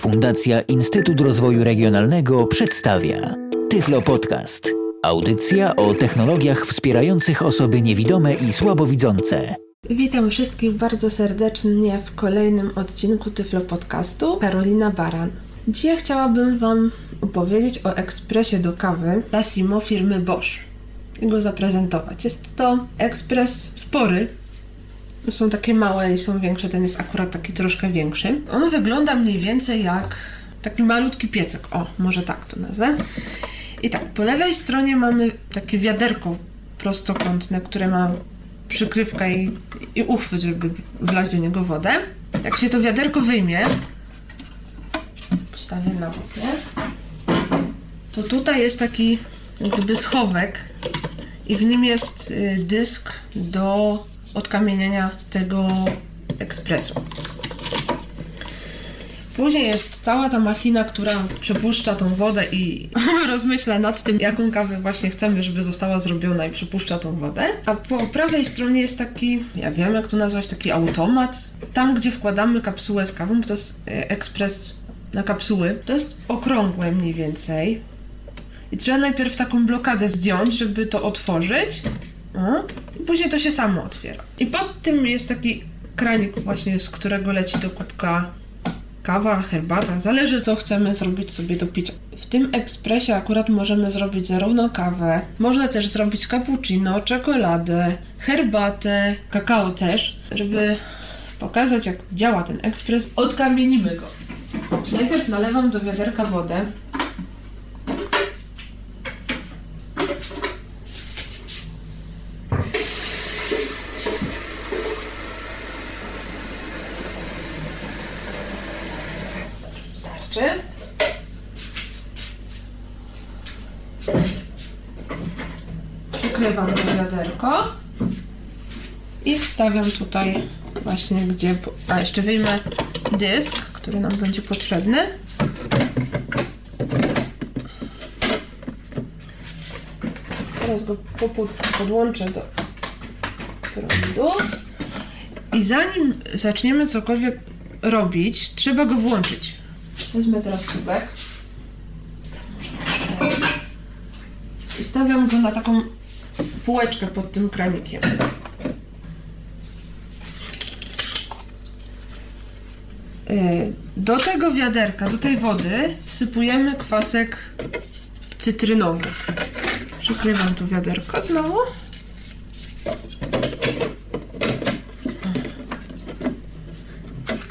Fundacja Instytut Rozwoju Regionalnego przedstawia Tyflo Podcast. Audycja o technologiach wspierających osoby niewidome i słabowidzące. Witam wszystkich bardzo serdecznie w kolejnym odcinku Tyflo Podcastu. Karolina Baran. Dzisiaj chciałabym Wam opowiedzieć o ekspresie do kawy Tassimo firmy Bosch i go zaprezentować. Jest to ekspres spory, są takie małe i są większe, ten jest akurat taki troszkę większy. On wygląda mniej więcej jak taki malutki piecek, o, może tak to nazwę. I tak, po lewej stronie mamy takie wiaderko prostokątne, które ma przykrywkę i, i uchwyt, żeby wlać do niego wodę. Jak się to wiaderko wyjmie, postawię na nie? to tutaj jest taki gdyby schowek i w nim jest y, dysk do odkamieniania tego ekspresu. Później jest cała ta machina, która przepuszcza tą wodę i rozmyśla nad tym, jaką kawę właśnie chcemy, żeby została zrobiona i przepuszcza tą wodę. A po prawej stronie jest taki, ja wiem jak to nazwać, taki automat. Tam, gdzie wkładamy kapsułę z kawą, to jest e, ekspres na kapsuły. To jest okrągłe mniej więcej. I trzeba najpierw taką blokadę zdjąć, żeby to otworzyć. O, później to się samo otwiera. I pod tym jest taki kranik właśnie, z którego leci do kubka kawa, herbata, zależy co chcemy zrobić sobie do picia. W tym ekspresie akurat możemy zrobić zarówno kawę, można też zrobić cappuccino, czekoladę, herbatę, kakao też, żeby pokazać jak działa ten ekspres. Odkamienimy go. Najpierw nalewam do wiaderka wodę. Przykrywam to wiaderko i wstawiam tutaj właśnie gdzie... A, jeszcze wyjmę dysk, który nam będzie potrzebny. Teraz go podłączę do prądu. I zanim zaczniemy cokolwiek robić, trzeba go włączyć. Wezmę teraz kubek. Stawiam go na taką półeczkę pod tym kranikiem. Y, do tego wiaderka, do tej wody wsypujemy kwasek cytrynowy. Przykrywam tu wiaderko znowu.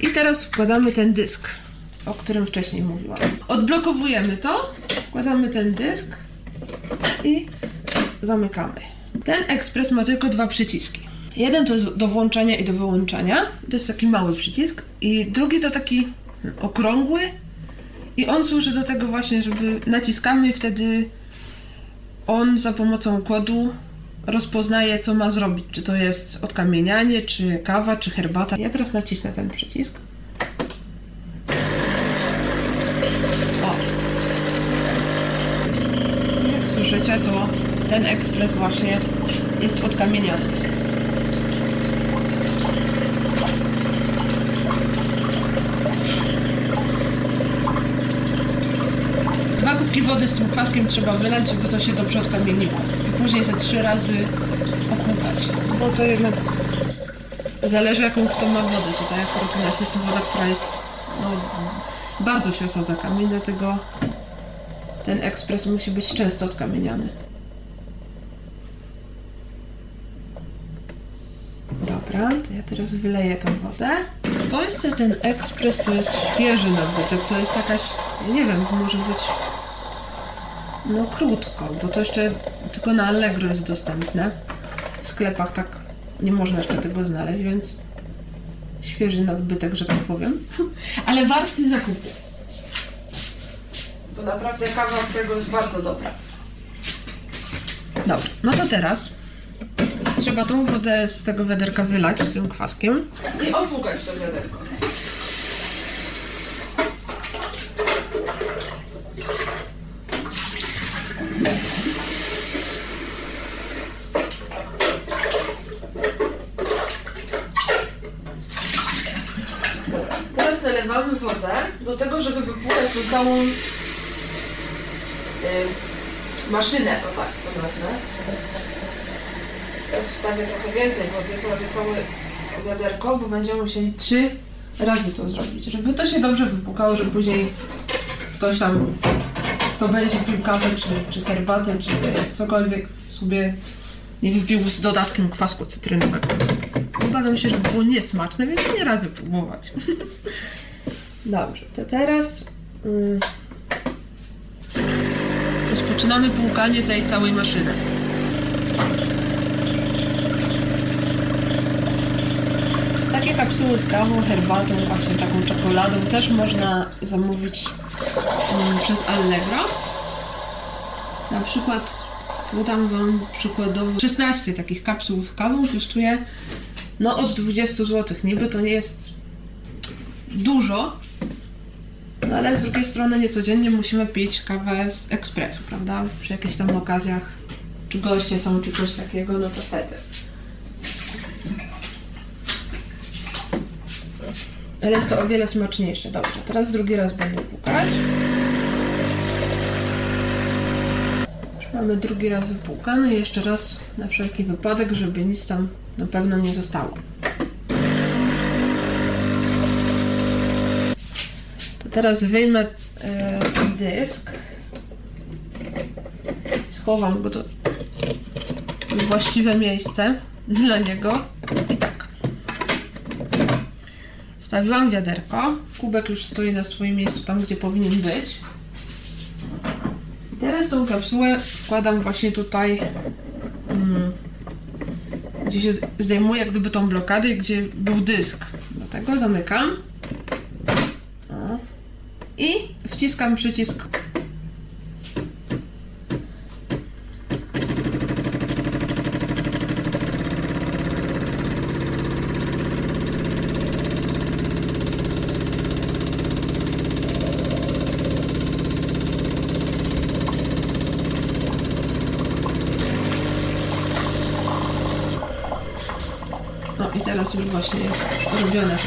I teraz wkładamy ten dysk, o którym wcześniej mówiłam. Odblokowujemy to, wkładamy ten dysk zamykamy. Ten ekspres ma tylko dwa przyciski. Jeden to jest do włączania i do wyłączania. To jest taki mały przycisk. I drugi to taki okrągły. I on służy do tego właśnie, żeby naciskamy i wtedy on za pomocą kodu rozpoznaje, co ma zrobić. Czy to jest odkamienianie, czy kawa, czy herbata. Ja teraz nacisnę ten przycisk. O. Jak słyszycie, to ten ekspres właśnie jest odkamieniany. Dwa kubki wody z tym kwaskiem trzeba wylać, żeby to się dobrze odkamieniło. I później ze trzy razy okłupać. Bo to jednak zależy jaką kto ma wodę. Tutaj akurat u nas jest to woda, która jest no, bardzo się osadza kamień, dlatego ten ekspres musi być często odkamieniany. Dobra, to ja teraz wyleję tą wodę. W Polsce ten ekspres to jest świeży nabytek, to jest jakaś, nie wiem, to może być no krótko, bo to jeszcze tylko na Allegro jest dostępne. W sklepach tak nie można jeszcze tego znaleźć, więc świeży nadbytek, że tak powiem. Ale warty zakupu. Bo naprawdę kawa z tego jest bardzo dobra. Dobra, no to teraz trzeba tą wodę z tego wiaderka wylać z tym kwaskiem i opłukać to wiaderko. Teraz nalewamy wodę. do tego, żeby wypłukać tą całą yy, maszynę, to tak to nazwę. Teraz wstawię trochę więcej wody, prawie całe wiaderko, bo będziemy musieli trzy razy to zrobić, żeby to się dobrze wypłukało, żeby później ktoś tam, kto będzie pił kawę, czy, czy herbatę, czy cokolwiek sobie nie wypił z dodatkiem kwasku cytrynowego. Obawiam się, że było niesmaczne, więc nie radzę próbować. Dobrze, to teraz mm, rozpoczynamy płukanie tej całej maszyny. Takie kapsuły z kawą, herbatą, właśnie taką czekoladą też można zamówić mm, przez Allegro. Na przykład podam Wam przykładowo 16 takich kapsuł z kawą kosztuje no od 20 zł. Niby to nie jest dużo, no ale z drugiej strony niecodziennie musimy pić kawę z ekspresu, prawda? Przy jakichś tam okazjach, czy goście są, czy coś takiego, no to wtedy. Ale jest to o wiele smaczniejsze. Dobrze, teraz drugi raz będę pukać. Już mamy drugi raz wypłukany. Jeszcze raz na wszelki wypadek, żeby nic tam na pewno nie zostało. To teraz wyjmę e, dysk. Schowam go do właściwe miejsce dla niego. I tak. Wstawiłam wiaderko. Kubek już stoi na swoim miejscu, tam gdzie powinien być. I teraz tą kapsułę wkładam właśnie tutaj, mm, gdzie się zdejmuje jak gdyby tą blokadę, gdzie był dysk. Do tego zamykam. I wciskam przycisk i teraz już właśnie jest robione.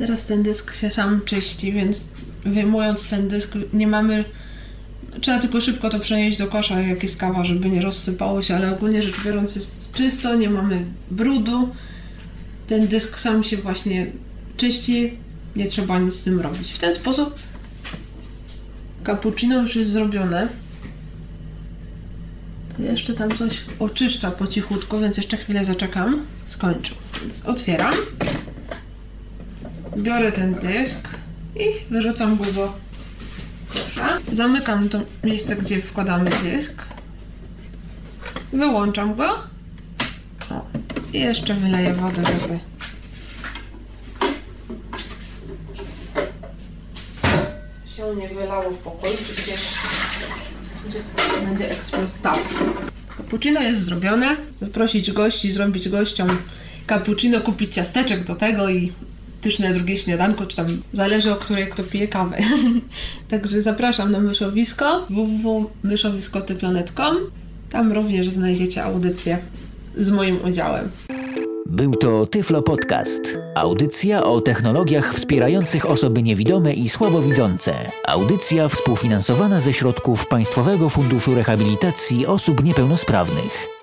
Teraz ten dysk się sam czyści, więc wyjmując ten dysk nie mamy... Trzeba tylko szybko to przenieść do kosza, jak jest kawa, żeby nie rozsypało się, ale ogólnie rzecz biorąc jest czysto, nie mamy brudu. Ten dysk sam się właśnie czyści, nie trzeba nic z tym robić. W ten sposób cappuccino już jest zrobione. Jeszcze tam coś oczyszcza po cichutku, więc jeszcze chwilę zaczekam. Skończył. Więc otwieram. Biorę ten dysk i wyrzucam go do kosza. Zamykam to miejsce, gdzie wkładamy dysk. Wyłączam go. O. I jeszcze wyleję wodę, żeby się nie wylało w pokoju, czy gdzieś gdzie będzie ekspres stał. Cappuccino jest zrobione. Zaprosić gości, zrobić gościom cappuccino, kupić ciasteczek do tego i pyszne drugie śniadanko, czy tam zależy o której kto pije kawę. Także zapraszam na myszowisko www.myszowiskotyplanet.com Tam również znajdziecie audycję z moim udziałem. Był to Tyflo Podcast. Audycja o technologiach wspierających osoby niewidome i słabowidzące. Audycja współfinansowana ze środków Państwowego Funduszu Rehabilitacji Osób Niepełnosprawnych.